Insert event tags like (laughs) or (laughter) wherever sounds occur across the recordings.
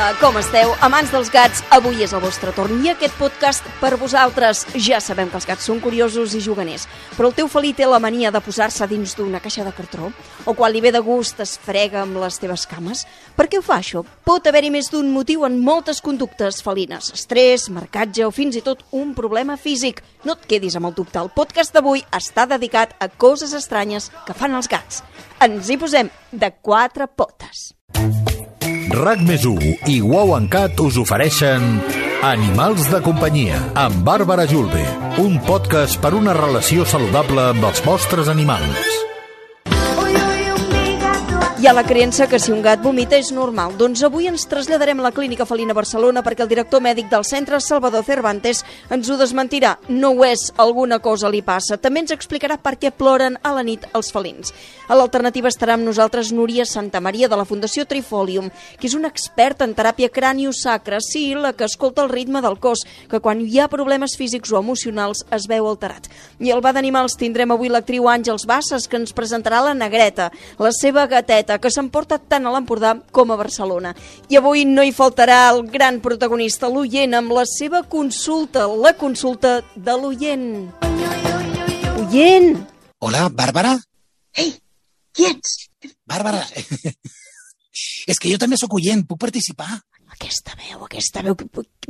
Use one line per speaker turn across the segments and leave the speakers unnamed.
Hola, com esteu? Amants dels gats, avui és el vostre torn i aquest podcast per vosaltres. Ja sabem que els gats són curiosos i juganers, però el teu felí té la mania de posar-se dins d'una caixa de cartró? O quan li ve de gust es frega amb les teves cames? Per què ho fa això? Pot haver-hi més d'un motiu en moltes conductes felines. Estrès, marcatge o fins i tot un problema físic. No et quedis amb el dubte. El podcast d'avui està dedicat a coses estranyes que fan els gats. Ens hi posem de quatre potes.
RAC més i Wow Cat us ofereixen Animals de companyia amb Bàrbara Julve, un podcast per una relació saludable amb els vostres animals.
Ha la creença que si un gat vomita és normal. Doncs avui ens traslladarem a la Clínica Felina Barcelona perquè el director mèdic del centre, Salvador Cervantes, ens ho desmentirà. No ho és, alguna cosa li passa. També ens explicarà per què ploren a la nit els felins. A l'alternativa estarà amb nosaltres Núria Santa Maria de la Fundació Trifolium, que és una experta en teràpia craniosacra, sí, la que escolta el ritme del cos, que quan hi ha problemes físics o emocionals es veu alterat. I al Va d'Animals tindrem avui l'actriu Àngels Bassas, que ens presentarà la negreta, la seva gateta, que s'emporta tant a l'Empordà com a Barcelona. I avui no hi faltarà el gran protagonista, l'oient, amb la seva consulta, la consulta de l'oient. Oient!
Hola, Bàrbara?
Ei, qui ets?
Bàrbara, (laughs) és que jo també sóc oient, puc participar?
Aquesta veu, aquesta veu,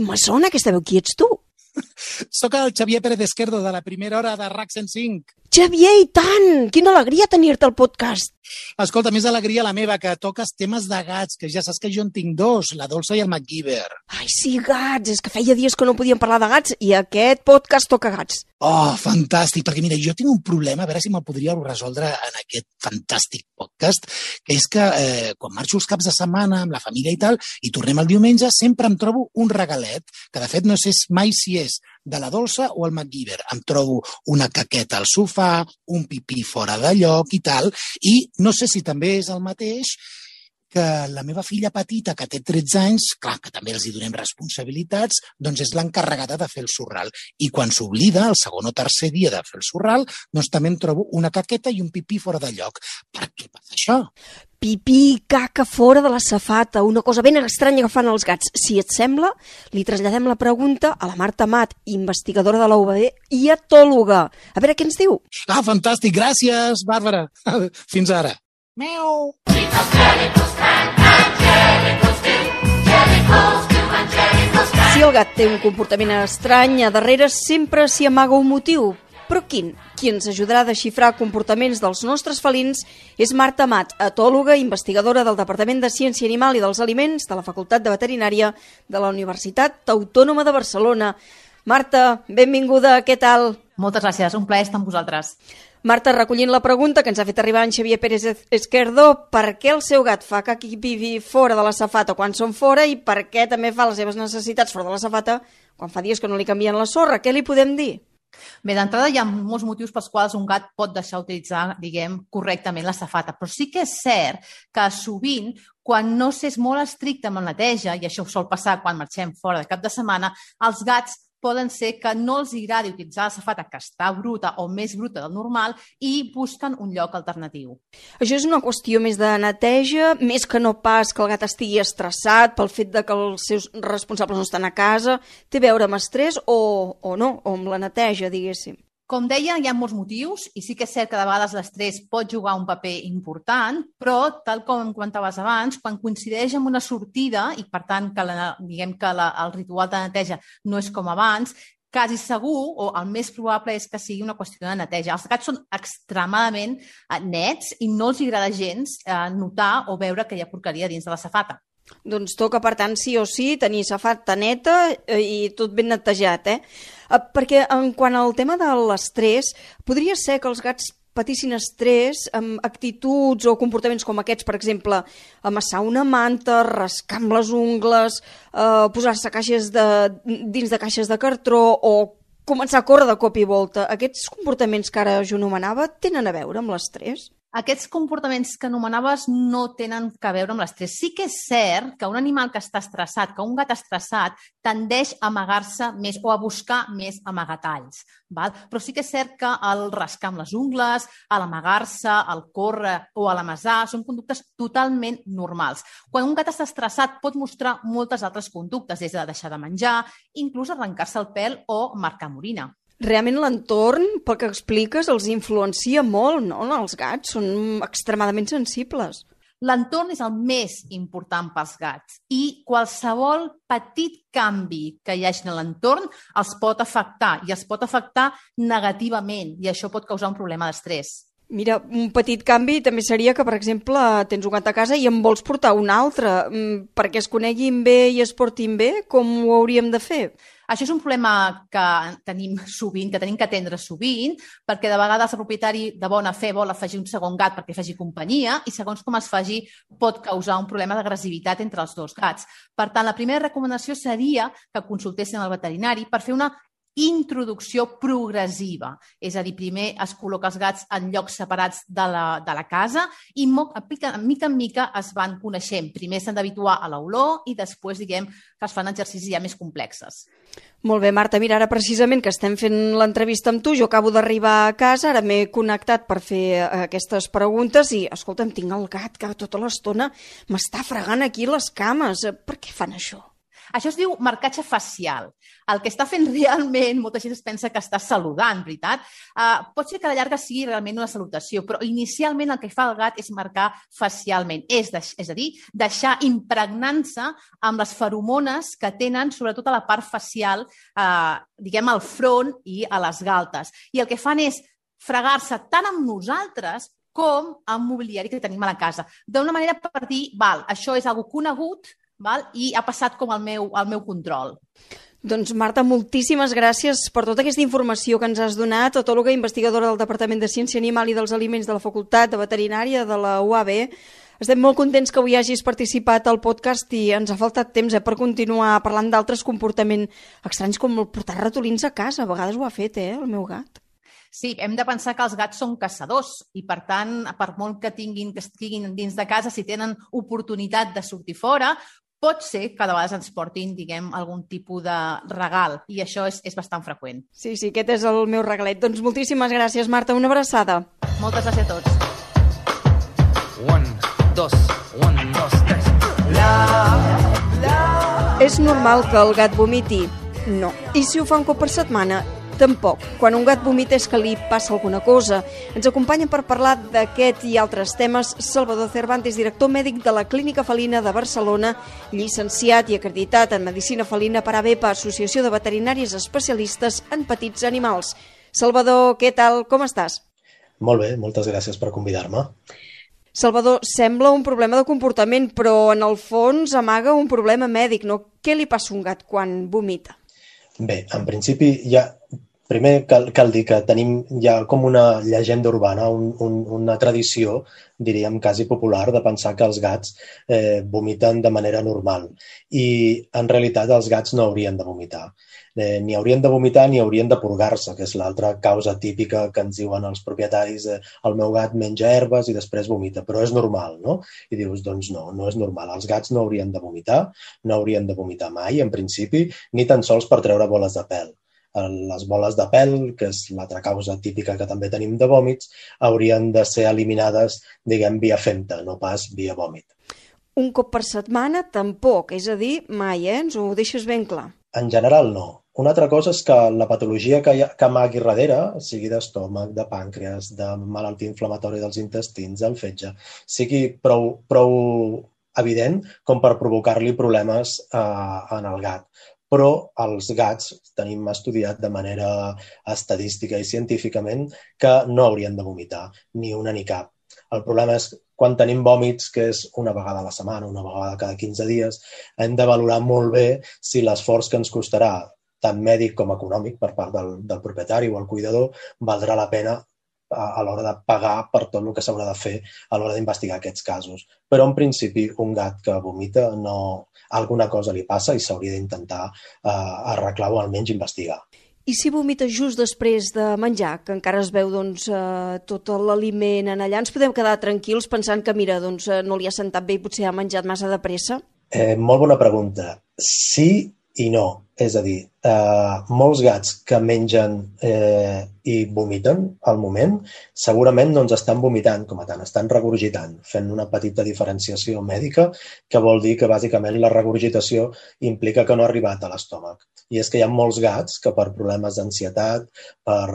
me sona aquesta veu, qui ets tu? (laughs)
Sóc el Xavier Pérez Esquerdo de la primera hora de RAC 105.
Xavier, i tant! Quina alegria tenir-te al podcast.
Escolta, més alegria la meva, que toques temes de gats, que ja saps que jo en tinc dos, la Dolça i el MacGyver.
Ai, sí, gats, és que feia dies que no podíem parlar de gats i aquest podcast toca gats.
Oh, fantàstic, perquè mira, jo tinc un problema, a veure si me'l podríeu resoldre en aquest fantàstic podcast, que és que eh, quan marxo els caps de setmana amb la família i tal, i tornem el diumenge, sempre em trobo un regalet, que de fet no sé mai si és de la dolça o el MacGyver. Em trobo una caqueta al sofà, un pipí fora de lloc i tal, i no sé si també és el mateix que la meva filla petita, que té 13 anys, clar, que també els hi donem responsabilitats, doncs és l'encarregada de fer el sorral. I quan s'oblida, el segon o tercer dia de fer el sorral, doncs també em trobo una caqueta i un pipí fora de lloc. Per què passa això?
Pipí caca fora de la safata, una cosa ben estranya que fan els gats. Si et sembla, li traslladem la pregunta a la Marta Mat, investigadora de la i etòloga. A veure què ens diu.
Ah, fantàstic, gràcies, Bàrbara. (laughs) Fins ara. Meu!
Si el gat té un comportament estrany, a darrere sempre s'hi amaga un motiu. Però quin? Qui ens ajudarà a desxifrar comportaments dels nostres felins és Marta Mat, etòloga i investigadora del Departament de Ciència Animal i dels Aliments de la Facultat de Veterinària de la Universitat Autònoma de Barcelona. Marta, benvinguda, què tal?
Moltes gràcies, un plaer estar amb vosaltres.
Marta, recollint la pregunta que ens ha fet arribar en Xavier Pérez Esquerdo, per què el seu gat fa caqui pipi fora de la safata quan són fora i per què també fa les seves necessitats fora de la safata quan fa dies que no li canvien la sorra? Què li podem dir?
Bé, d'entrada hi ha molts motius pels quals un gat pot deixar utilitzar, diguem, correctament la safata, però sí que és cert que sovint, quan no s'és molt estricte amb la neteja, i això sol passar quan marxem fora de cap de setmana, els gats poden ser que no els agradi utilitzar la safata que està bruta o més bruta del normal i busquen un lloc alternatiu.
Això és una qüestió més de neteja, més que no pas que el gat estigui estressat pel fet de que els seus responsables no estan a casa. Té a veure amb estrès o, o no, o amb la neteja, diguéssim.
Com deia, hi ha molts motius i sí que és cert que de vegades l'estrès pot jugar un paper important, però, tal com comentaves abans, quan coincideix amb una sortida i, per tant, que la, diguem que la, el ritual de neteja no és com abans, quasi segur, o el més probable és que sigui una qüestió de neteja. Els gats són extremadament eh, nets i no els agrada gens eh, notar o veure que hi ha porqueria dins de la safata.
Doncs toca, per tant, sí o sí, tenir safata neta eh, i tot ben netejat, eh? Perquè en quant al tema de l'estrès, podria ser que els gats patissin estrès amb actituds o comportaments com aquests, per exemple, amassar una manta, rascar amb les ungles, eh, posar-se caixes de, dins de caixes de cartró o començar a córrer de cop i volta. Aquests comportaments que ara jo anomenava tenen a veure amb l'estrès?
Aquests comportaments que anomenaves no tenen que veure amb l'estrès. Sí que és cert que un animal que està estressat, que un gat estressat, tendeix a amagar-se més o a buscar més amagatalls. Val? Però sí que és cert que el rascar amb les ungles, l'amagar-se, el córrer o l'amasar són conductes totalment normals. Quan un gat està estressat pot mostrar moltes altres conductes, des de deixar de menjar, inclús arrencar-se el pèl o marcar morina
realment l'entorn, pel que expliques, els influencia molt, no? Els gats són extremadament sensibles.
L'entorn és el més important pels gats i qualsevol petit canvi que hi hagi en l'entorn els pot afectar i els pot afectar negativament i això pot causar un problema d'estrès.
Mira, un petit canvi també seria que, per exemple, tens un gat a casa i en vols portar un altre. Mm, perquè es coneguin bé i es portin bé, com ho hauríem de fer?
Això és un problema que tenim sovint, que tenim que atendre sovint, perquè de vegades el propietari de bona fe vol afegir un segon gat perquè faci companyia i segons com es faci pot causar un problema d'agressivitat entre els dos gats. Per tant, la primera recomanació seria que consultessin el veterinari per fer una introducció progressiva. És a dir, primer es col·loca els gats en llocs separats de la, de la casa i mica, mica en mica es van coneixent. Primer s'han d'habituar a l'olor i després, diguem, que es fan exercicis ja més complexes.
Molt bé, Marta. Mira, ara precisament que estem fent l'entrevista amb tu, jo acabo d'arribar a casa, ara m'he connectat per fer eh, aquestes preguntes i, escolta'm, tinc el gat que tota l'estona m'està fregant aquí les cames. Per què fan això?
Això es diu marcatge facial. El que està fent realment, molta gent es pensa que està saludant, veritat? Uh, pot ser que a la llarga sigui realment una salutació, però inicialment el que fa el gat és marcar facialment, és, de, és a dir, deixar impregnant-se amb les feromones que tenen sobretot a la part facial, uh, diguem, al front i a les galtes. I el que fan és fregar-se tant amb nosaltres com amb mobiliari que tenim a la casa. D'una manera per dir, val, això és algo conegut, val? i ha passat com al meu, al meu control.
Doncs Marta, moltíssimes gràcies per tota aquesta informació que ens has donat, etòloga investigadora del Departament de Ciència Animal i dels Aliments de la Facultat de Veterinària de la UAB. Estem molt contents que avui hagis participat al podcast i ens ha faltat temps eh, per continuar parlant d'altres comportaments estranys com el portar ratolins a casa. A vegades ho ha fet, eh, el meu gat.
Sí, hem de pensar que els gats són caçadors i, per tant, per molt que tinguin que estiguin dins de casa, si tenen oportunitat de sortir fora, pot ser que de vegades ens portin, diguem, algun tipus de regal, i això és, és bastant freqüent.
Sí, sí, aquest és el meu regalet. Doncs moltíssimes gràcies, Marta. Una abraçada.
Moltes gràcies a tots.
Un, dos, un, dos, tres. La,
la... És normal que el gat vomiti? No. I si ho fa un cop per setmana? Tampoc. Quan un gat vomita és que li passa alguna cosa. Ens acompanya per parlar d'aquest i altres temes Salvador Cervantes, director mèdic de la Clínica Felina de Barcelona, llicenciat i acreditat en Medicina Felina per ABEPA, Associació de Veterinaris Especialistes en Petits Animals. Salvador, què tal? Com estàs?
Molt bé, moltes gràcies per convidar-me.
Salvador, sembla un problema de comportament, però en el fons amaga un problema mèdic, no? Què li passa a un gat quan vomita?
Bé, en principi ja Primer cal, cal dir que tenim ja com una llegenda urbana, un, un, una tradició, diríem, quasi popular, de pensar que els gats eh, vomiten de manera normal. I en realitat els gats no haurien de vomitar. Eh, ni haurien de vomitar ni haurien de purgar-se, que és l'altra causa típica que ens diuen els propietaris. Eh, el meu gat menja herbes i després vomita, però és normal, no? I dius, doncs no, no és normal. Els gats no haurien de vomitar, no haurien de vomitar mai, en principi, ni tan sols per treure boles de pèl les boles de pèl, que és l'altra causa típica que també tenim de vòmits, haurien de ser eliminades, diguem, via femta, no pas via vòmit.
Un cop per setmana tampoc, és a dir, mai, eh? Ens ho deixes ben clar.
En general, no. Una altra cosa és que la patologia que, ha, que amagui darrere, sigui d'estómac, de pàncreas, de malaltia inflamatòria dels intestins, del fetge, sigui prou, prou evident com per provocar-li problemes eh, en el gat però els gats tenim estudiat de manera estadística i científicament que no haurien de vomitar, ni una ni cap. El problema és quan tenim vòmits, que és una vegada a la setmana, una vegada cada 15 dies, hem de valorar molt bé si l'esforç que ens costarà tant mèdic com econòmic per part del, del propietari o el cuidador valdrà la pena a, a l'hora de pagar per tot el que s'haurà de fer a l'hora d'investigar aquests casos. Però, en principi, un gat que vomita no, alguna cosa li passa i s'hauria d'intentar eh, arreglar o almenys investigar.
I si vomita just després de menjar, que encara es veu doncs, eh, tot l'aliment en allà, ens podem quedar tranquils pensant que, mira, doncs, eh, no li ha sentat bé i potser ha menjat massa de pressa?
Eh, molt bona pregunta. Sí i no. És a dir, eh, molts gats que mengen eh, i vomiten al moment, segurament no ens estan vomitant com a tant, estan regurgitant, fent una petita diferenciació mèdica, que vol dir que bàsicament la regurgitació implica que no ha arribat a l'estómac. I és que hi ha molts gats que per problemes d'ansietat, per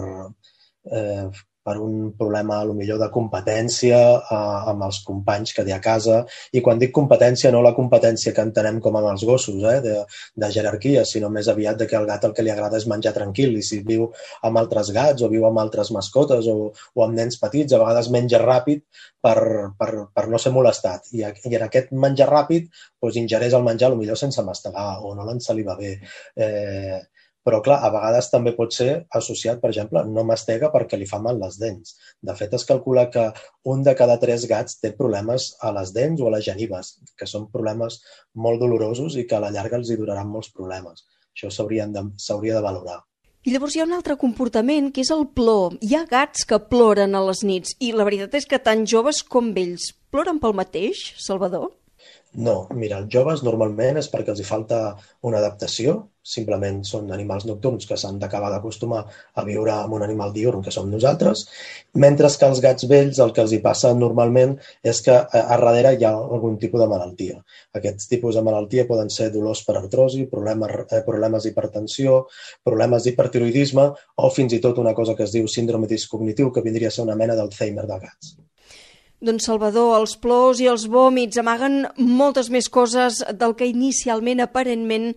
eh, per un problema, a lo millor, de competència eh, amb els companys que té a casa. I quan dic competència, no la competència que entenem com amb els gossos, eh, de, de jerarquia, sinó més aviat de que el gat el que li agrada és menjar tranquil. I si viu amb altres gats o viu amb altres mascotes o, o amb nens petits, a vegades menja ràpid per, per, per no ser molestat. I, I en aquest menjar ràpid doncs, ingereix el menjar, millor sense mastegar o no l'ensaliva bé. Eh, però, clar, a vegades també pot ser associat, per exemple, no mastega perquè li fa mal les dents. De fet, es calcula que un de cada tres gats té problemes a les dents o a les genives, que són problemes molt dolorosos i que a la llarga els hi duraran molts problemes. Això s'hauria de, de valorar.
I llavors hi ha un altre comportament, que és el plor. Hi ha gats que ploren a les nits i la veritat és que tant joves com vells ploren pel mateix, Salvador?
No, mira, els joves normalment és perquè els hi falta una adaptació, simplement són animals nocturns que s'han d'acabar d'acostumar a viure amb un animal diurn que som nosaltres, mentre que els gats vells el que els hi passa normalment és que a, a darrere hi ha algun tipus de malaltia. Aquests tipus de malaltia poden ser dolors per artrosi, problemes, eh, problemes d'hipertensió, problemes d'hipertiroidisme o fins i tot una cosa que es diu síndrome discognitiu que vindria a ser una mena d'Alzheimer de gats.
Doncs Salvador, els plors i els vòmits amaguen moltes més coses del que inicialment aparentment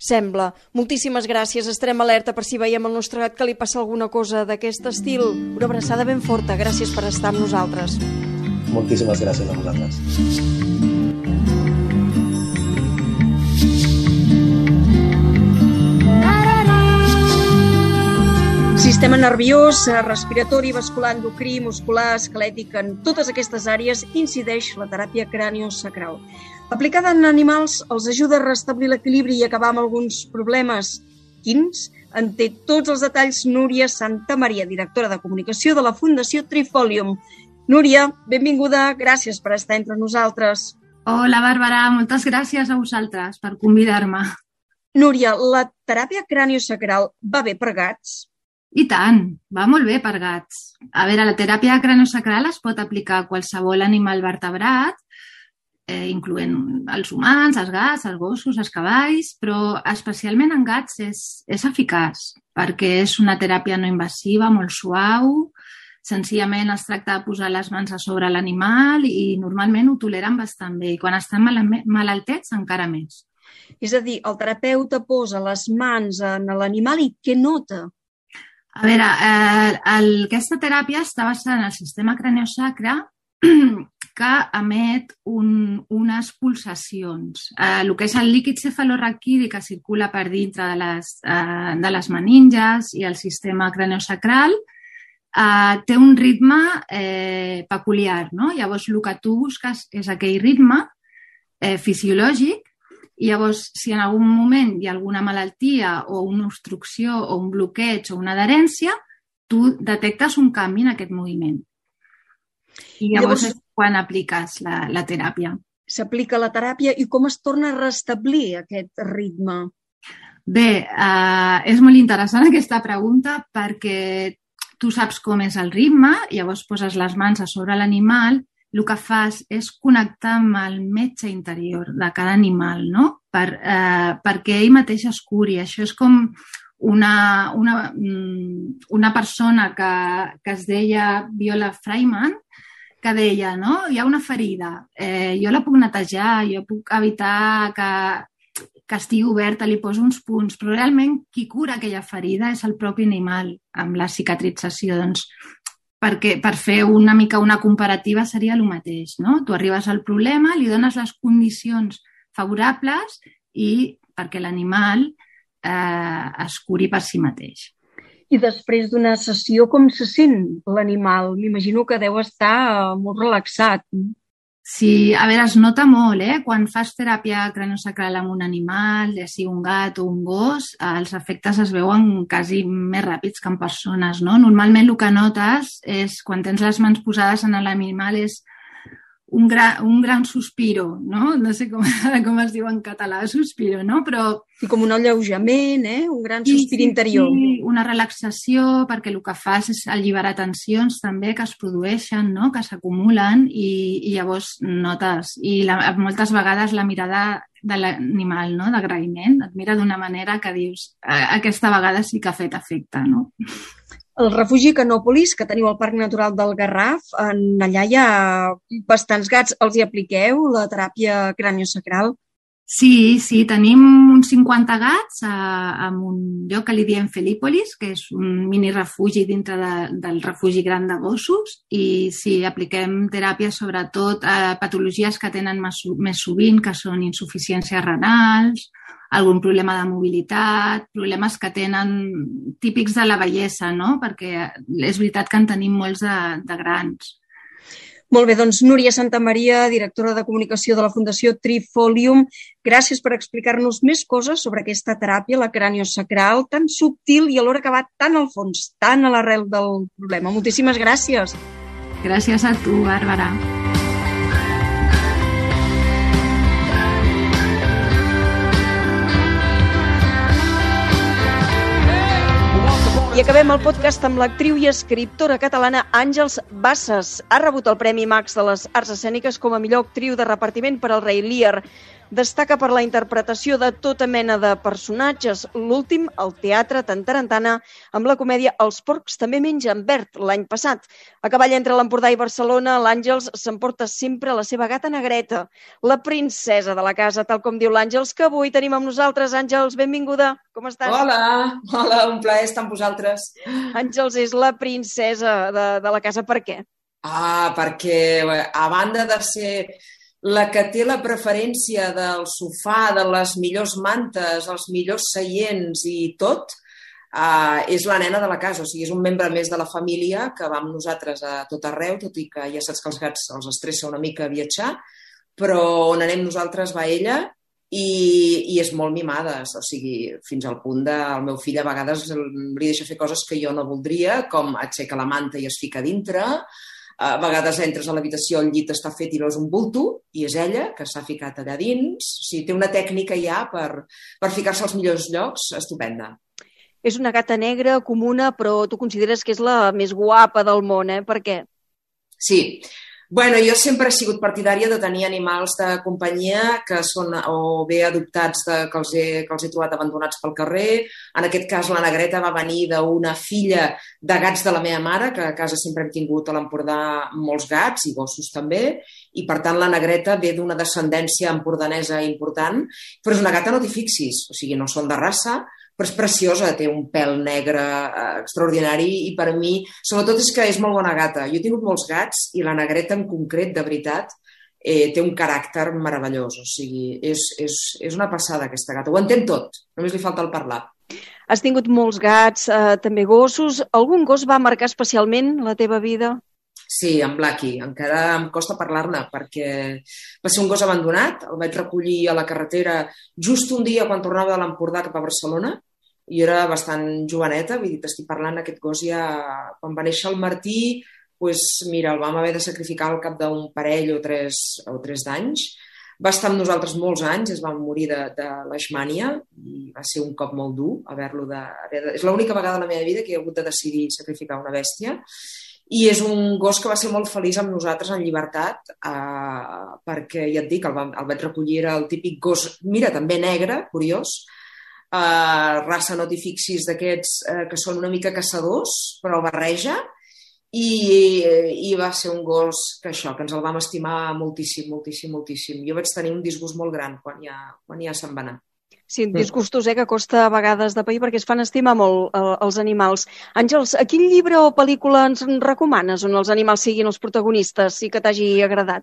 sembla. Moltíssimes gràcies, estarem alerta per si veiem el nostre gat que li passa alguna cosa d'aquest estil. Una abraçada ben forta, gràcies per estar amb nosaltres.
Moltíssimes gràcies a vosaltres.
Sistema nerviós, respiratori, vascular, endocrí, muscular, esquelètic, en totes aquestes àrees incideix la teràpia craniosacral. Aplicada en animals els ajuda a restablir l'equilibri i acabar amb alguns problemes. Quins? En té tots els detalls Núria Santa Maria, directora de comunicació de la Fundació Trifolium. Núria, benvinguda, gràcies per estar entre nosaltres.
Hola, Bàrbara, moltes gràcies a vosaltres per convidar-me.
Núria, la teràpia craniosacral va bé per gats?
I tant, va molt bé per gats. A veure, la teràpia craniosacral es pot aplicar a qualsevol animal vertebrat, eh, incloent els humans, els gats, els gossos, els cavalls, però especialment en gats és, és eficaç perquè és una teràpia no invasiva, molt suau, senzillament es tracta de posar les mans a sobre l'animal i normalment ho toleren bastant bé i quan estan mal malaltets encara més.
És a dir, el terapeuta posa les mans en l'animal i què nota?
A veure, eh, el, aquesta teràpia està basada en el sistema craniosacre (clears throat) que emet un, unes pulsacions. Eh, el que és el líquid cefalorraquidi que circula per dintre de les, eh, de les meninges i el sistema craniosacral eh, té un ritme eh, peculiar. No? Llavors, el que tu busques és aquell ritme eh, fisiològic i llavors, si en algun moment hi ha alguna malaltia o una obstrucció o un bloqueig o una adherència, tu detectes un canvi en aquest moviment. I llavors, llavors és quan apliques la, la teràpia.
S'aplica la teràpia i com es torna a restablir aquest ritme?
Bé, eh, és molt interessant (laughs) aquesta pregunta perquè tu saps com és el ritme, llavors poses les mans a sobre l'animal el que fas és connectar amb el metge interior de cada animal, no? Per, eh, perquè ell mateix es curi. Això és com una, una, mm, una persona que, que es deia Viola Freiman, que deia, no? Hi ha una ferida, eh, jo la puc netejar, jo puc evitar que, que estigui oberta, li poso uns punts, però realment qui cura aquella ferida és el propi animal amb la cicatrització. Doncs perquè per fer una mica una comparativa seria el mateix, no? Tu arribes al problema, li dones les condicions favorables i perquè l'animal eh, es curi per si mateix.
I després d'una sessió, com se sent l'animal? M'imagino que deu estar molt relaxat.
Sí, a veure, es nota molt, eh? Quan fas teràpia craniosacral amb un animal, ja sigui un gat o un gos, eh, els efectes es veuen quasi més ràpids que en persones, no? Normalment el que notes és, quan tens les mans posades en l'animal, és un, gra, un gran sospiro, no? No sé com, (laughs) com es diu en català, sospiro, no? Però...
I com un alleujament, eh? Un gran sospir
sí,
interior.
Sí, una relaxació, perquè el que fas és alliberar tensions també que es produeixen, no? que s'acumulen i, i llavors notes. I la, moltes vegades la mirada de l'animal, no? d'agraïment, et mira d'una manera que dius aquesta vegada sí que ha fet efecte. No?
El refugi Canòpolis, que teniu al Parc Natural del Garraf, en allà hi ha bastants gats. Els hi apliqueu la teràpia craniosacral?
Sí, sí, tenim uns 50 gats a un lloc que li diem Felípolis, que és un mini refugi dintre de, del refugi gran de gossos i sí, apliquem teràpia sobretot a patologies que tenen més, més sovint, que són insuficiències renals, algun problema de mobilitat, problemes que tenen típics de la bellesa, no? perquè és veritat que en tenim molts de, de grans.
Molt bé, doncs Núria Santa Maria, directora de comunicació de la Fundació Trifolium, gràcies per explicar-nos més coses sobre aquesta teràpia, la craniosacral, tan subtil i alhora que va tan al fons, tan a l'arrel del problema. Moltíssimes gràcies.
Gràcies a tu, Bàrbara.
Acabem el podcast amb l'actriu i escriptora catalana Àngels Bassas. Ha rebut el Premi Max de les Arts Escèniques com a millor actriu de repartiment per al Rei Lear. Destaca per la interpretació de tota mena de personatges. L'últim, el teatre Tantarantana, amb la comèdia Els porcs també mengen verd, l'any passat. A cavall entre l'Empordà i Barcelona, l'Àngels s'emporta sempre la seva gata negreta, la princesa de la casa, tal com diu l'Àngels, que avui tenim amb nosaltres. Àngels, benvinguda. Com estàs?
Hola, hola, un plaer estar amb vosaltres.
Àngels és la princesa de, de la casa. Per què?
Ah, perquè a banda de ser la que té la preferència del sofà, de les millors mantes, els millors seients i tot, uh, és la nena de la casa, o sigui, és un membre més de la família que va amb nosaltres a tot arreu, tot i que ja saps que els gats els estressa una mica viatjar, però on anem nosaltres va ella i, i és molt mimada, o sigui, fins al punt de el meu fill a vegades li deixa fer coses que jo no voldria, com aixeca la manta i es fica dintre, a vegades entres a l'habitació, el llit està fet i és un bulto, i és ella que s'ha ficat allà dins. O sigui, té una tècnica ja per, per ficar-se als millors llocs estupenda.
És una gata negra, comuna, però tu consideres que és la més guapa del món, eh? Per què?
Sí, Bueno, jo sempre he sigut partidària de tenir animals de companyia que són o bé adoptats de, que, els he, que els he trobat abandonats pel carrer. En aquest cas, la negreta va venir d'una filla de gats de la meva mare, que a casa sempre hem tingut a l'Empordà molts gats i gossos també, i per tant la negreta ve d'una descendència empordanesa important, però és una gata, no t'hi fixis, o sigui, no són de raça, però és preciosa, té un pèl negre eh, extraordinari i per mi, sobretot és que és molt bona gata. Jo he tingut molts gats i la negreta en concret, de veritat, eh, té un caràcter meravellós, o sigui, és, és, és una passada aquesta gata. Ho entén tot, només li falta el parlar.
Has tingut molts gats, eh, també gossos. Algun gos va marcar especialment la teva vida?
Sí, en Blacky. Encara em costa parlar-ne perquè va ser un gos abandonat. El vaig recollir a la carretera just un dia quan tornava de l'Empordà cap a Barcelona jo era bastant joveneta, vull dir, t'estic parlant, aquest gos ja... Quan va néixer el Martí, pues, mira, el vam haver de sacrificar al cap d'un parell o tres, o tres d'anys. Va estar amb nosaltres molts anys, es va morir de, de leishmània i va ser un cop molt dur haver-lo de, haver de... És l'única vegada a la meva vida que he hagut de decidir sacrificar una bèstia i és un gos que va ser molt feliç amb nosaltres en llibertat eh, perquè, ja et dic, el, va, el vaig recollir, era el típic gos, mira, també negre, curiós, uh, raça no t'hi fixis d'aquests uh, que són una mica caçadors, però barreja, i, i va ser un gos que això, que ens el vam estimar moltíssim, moltíssim, moltíssim. Jo vaig tenir un disgust molt gran quan ja, quan ja se'n va anar.
Sí, disgustos, eh, que costa a vegades de pair perquè es fan estimar molt eh, els animals. Àngels, a quin llibre o pel·lícula ens recomanes on els animals siguin els protagonistes i que t'hagi agradat?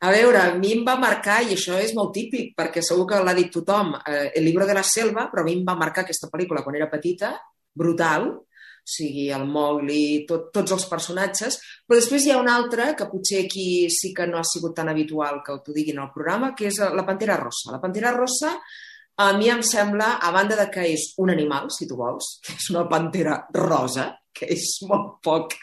A veure, a mi em va marcar, i això és molt típic, perquè segur que l'ha dit tothom, eh, El libro de la selva, però a mi em va marcar aquesta pel·lícula quan era petita, brutal. O sigui, el Mowgli, tot, tots els personatges, però després hi ha un altre que potser aquí sí que no ha sigut tan habitual que t'ho diguin al programa, que és la Pantera Rossa. La Pantera Rossa a mi em sembla, a banda de que és un animal, si tu vols, que (laughs) és una pantera rosa, que és molt poc,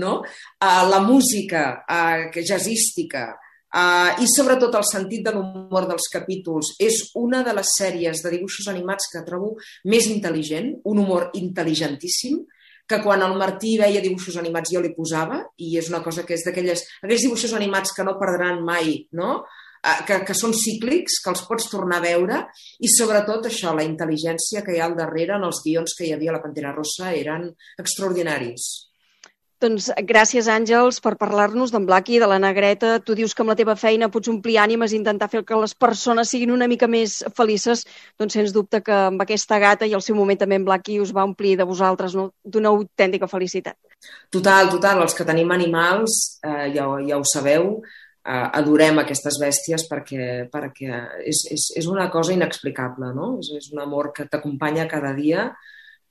no? Uh, la música uh, jazzística, Uh, I sobretot el sentit de l'humor dels capítols és una de les sèries de dibuixos animats que trobo més intel·ligent, un humor intel·ligentíssim, que quan el Martí veia dibuixos animats jo li posava, i és una cosa que és d'aquells dibuixos animats que no perdran mai, no? Uh, que, que són cíclics, que els pots tornar a veure, i sobretot això, la intel·ligència que hi ha al darrere en els guions que hi havia a la Pantera Rossa eren extraordinaris.
Doncs gràcies, Àngels, per parlar-nos d'en Blackie, de la negreta. Tu dius que amb la teva feina pots omplir ànimes i intentar fer que les persones siguin una mica més felices. Doncs sens dubte que amb aquesta gata i el seu moment també en Blackie us va omplir de vosaltres no? d'una autèntica felicitat.
Total, total. Els que tenim animals, eh, ja, ja ho sabeu, eh, adorem aquestes bèsties perquè, perquè és, és, és una cosa inexplicable, no? És, és un amor que t'acompanya cada dia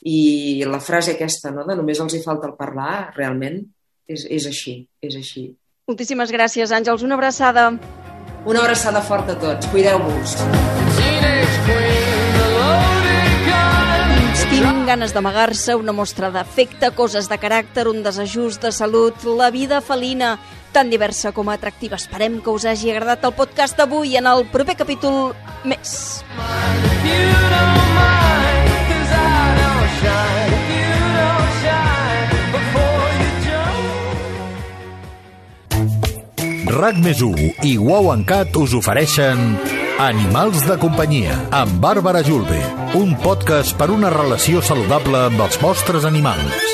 i la frase aquesta, no?, de només els hi falta el parlar, realment és, és així, és així.
Moltíssimes gràcies, Àngels. Una abraçada.
Una abraçada forta a tots. Cuideu-vos.
Tinc ganes d'amagar-se, una mostra d'afecte, coses de caràcter, un desajust de salut, la vida felina, tan diversa com atractiva. Esperem que us hagi agradat el podcast d'avui en el proper capítol més.
RAC més i Wow en Cat us ofereixen Animals de companyia amb Bàrbara Julve, un podcast per una relació saludable amb els vostres animals.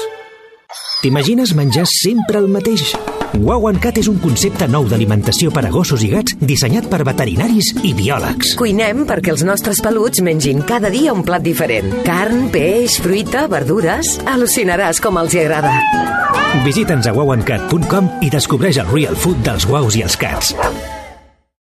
T'imagines menjar sempre el mateix? Wow Cat és un concepte nou d'alimentació per a gossos i gats dissenyat per veterinaris i biòlegs.
Cuinem perquè els nostres peluts mengin cada dia un plat diferent. Carn, peix, fruita, verdures... Al·lucinaràs com els hi agrada.
Visita'ns a wowandcat.com i descobreix el real food dels guaus i els cats.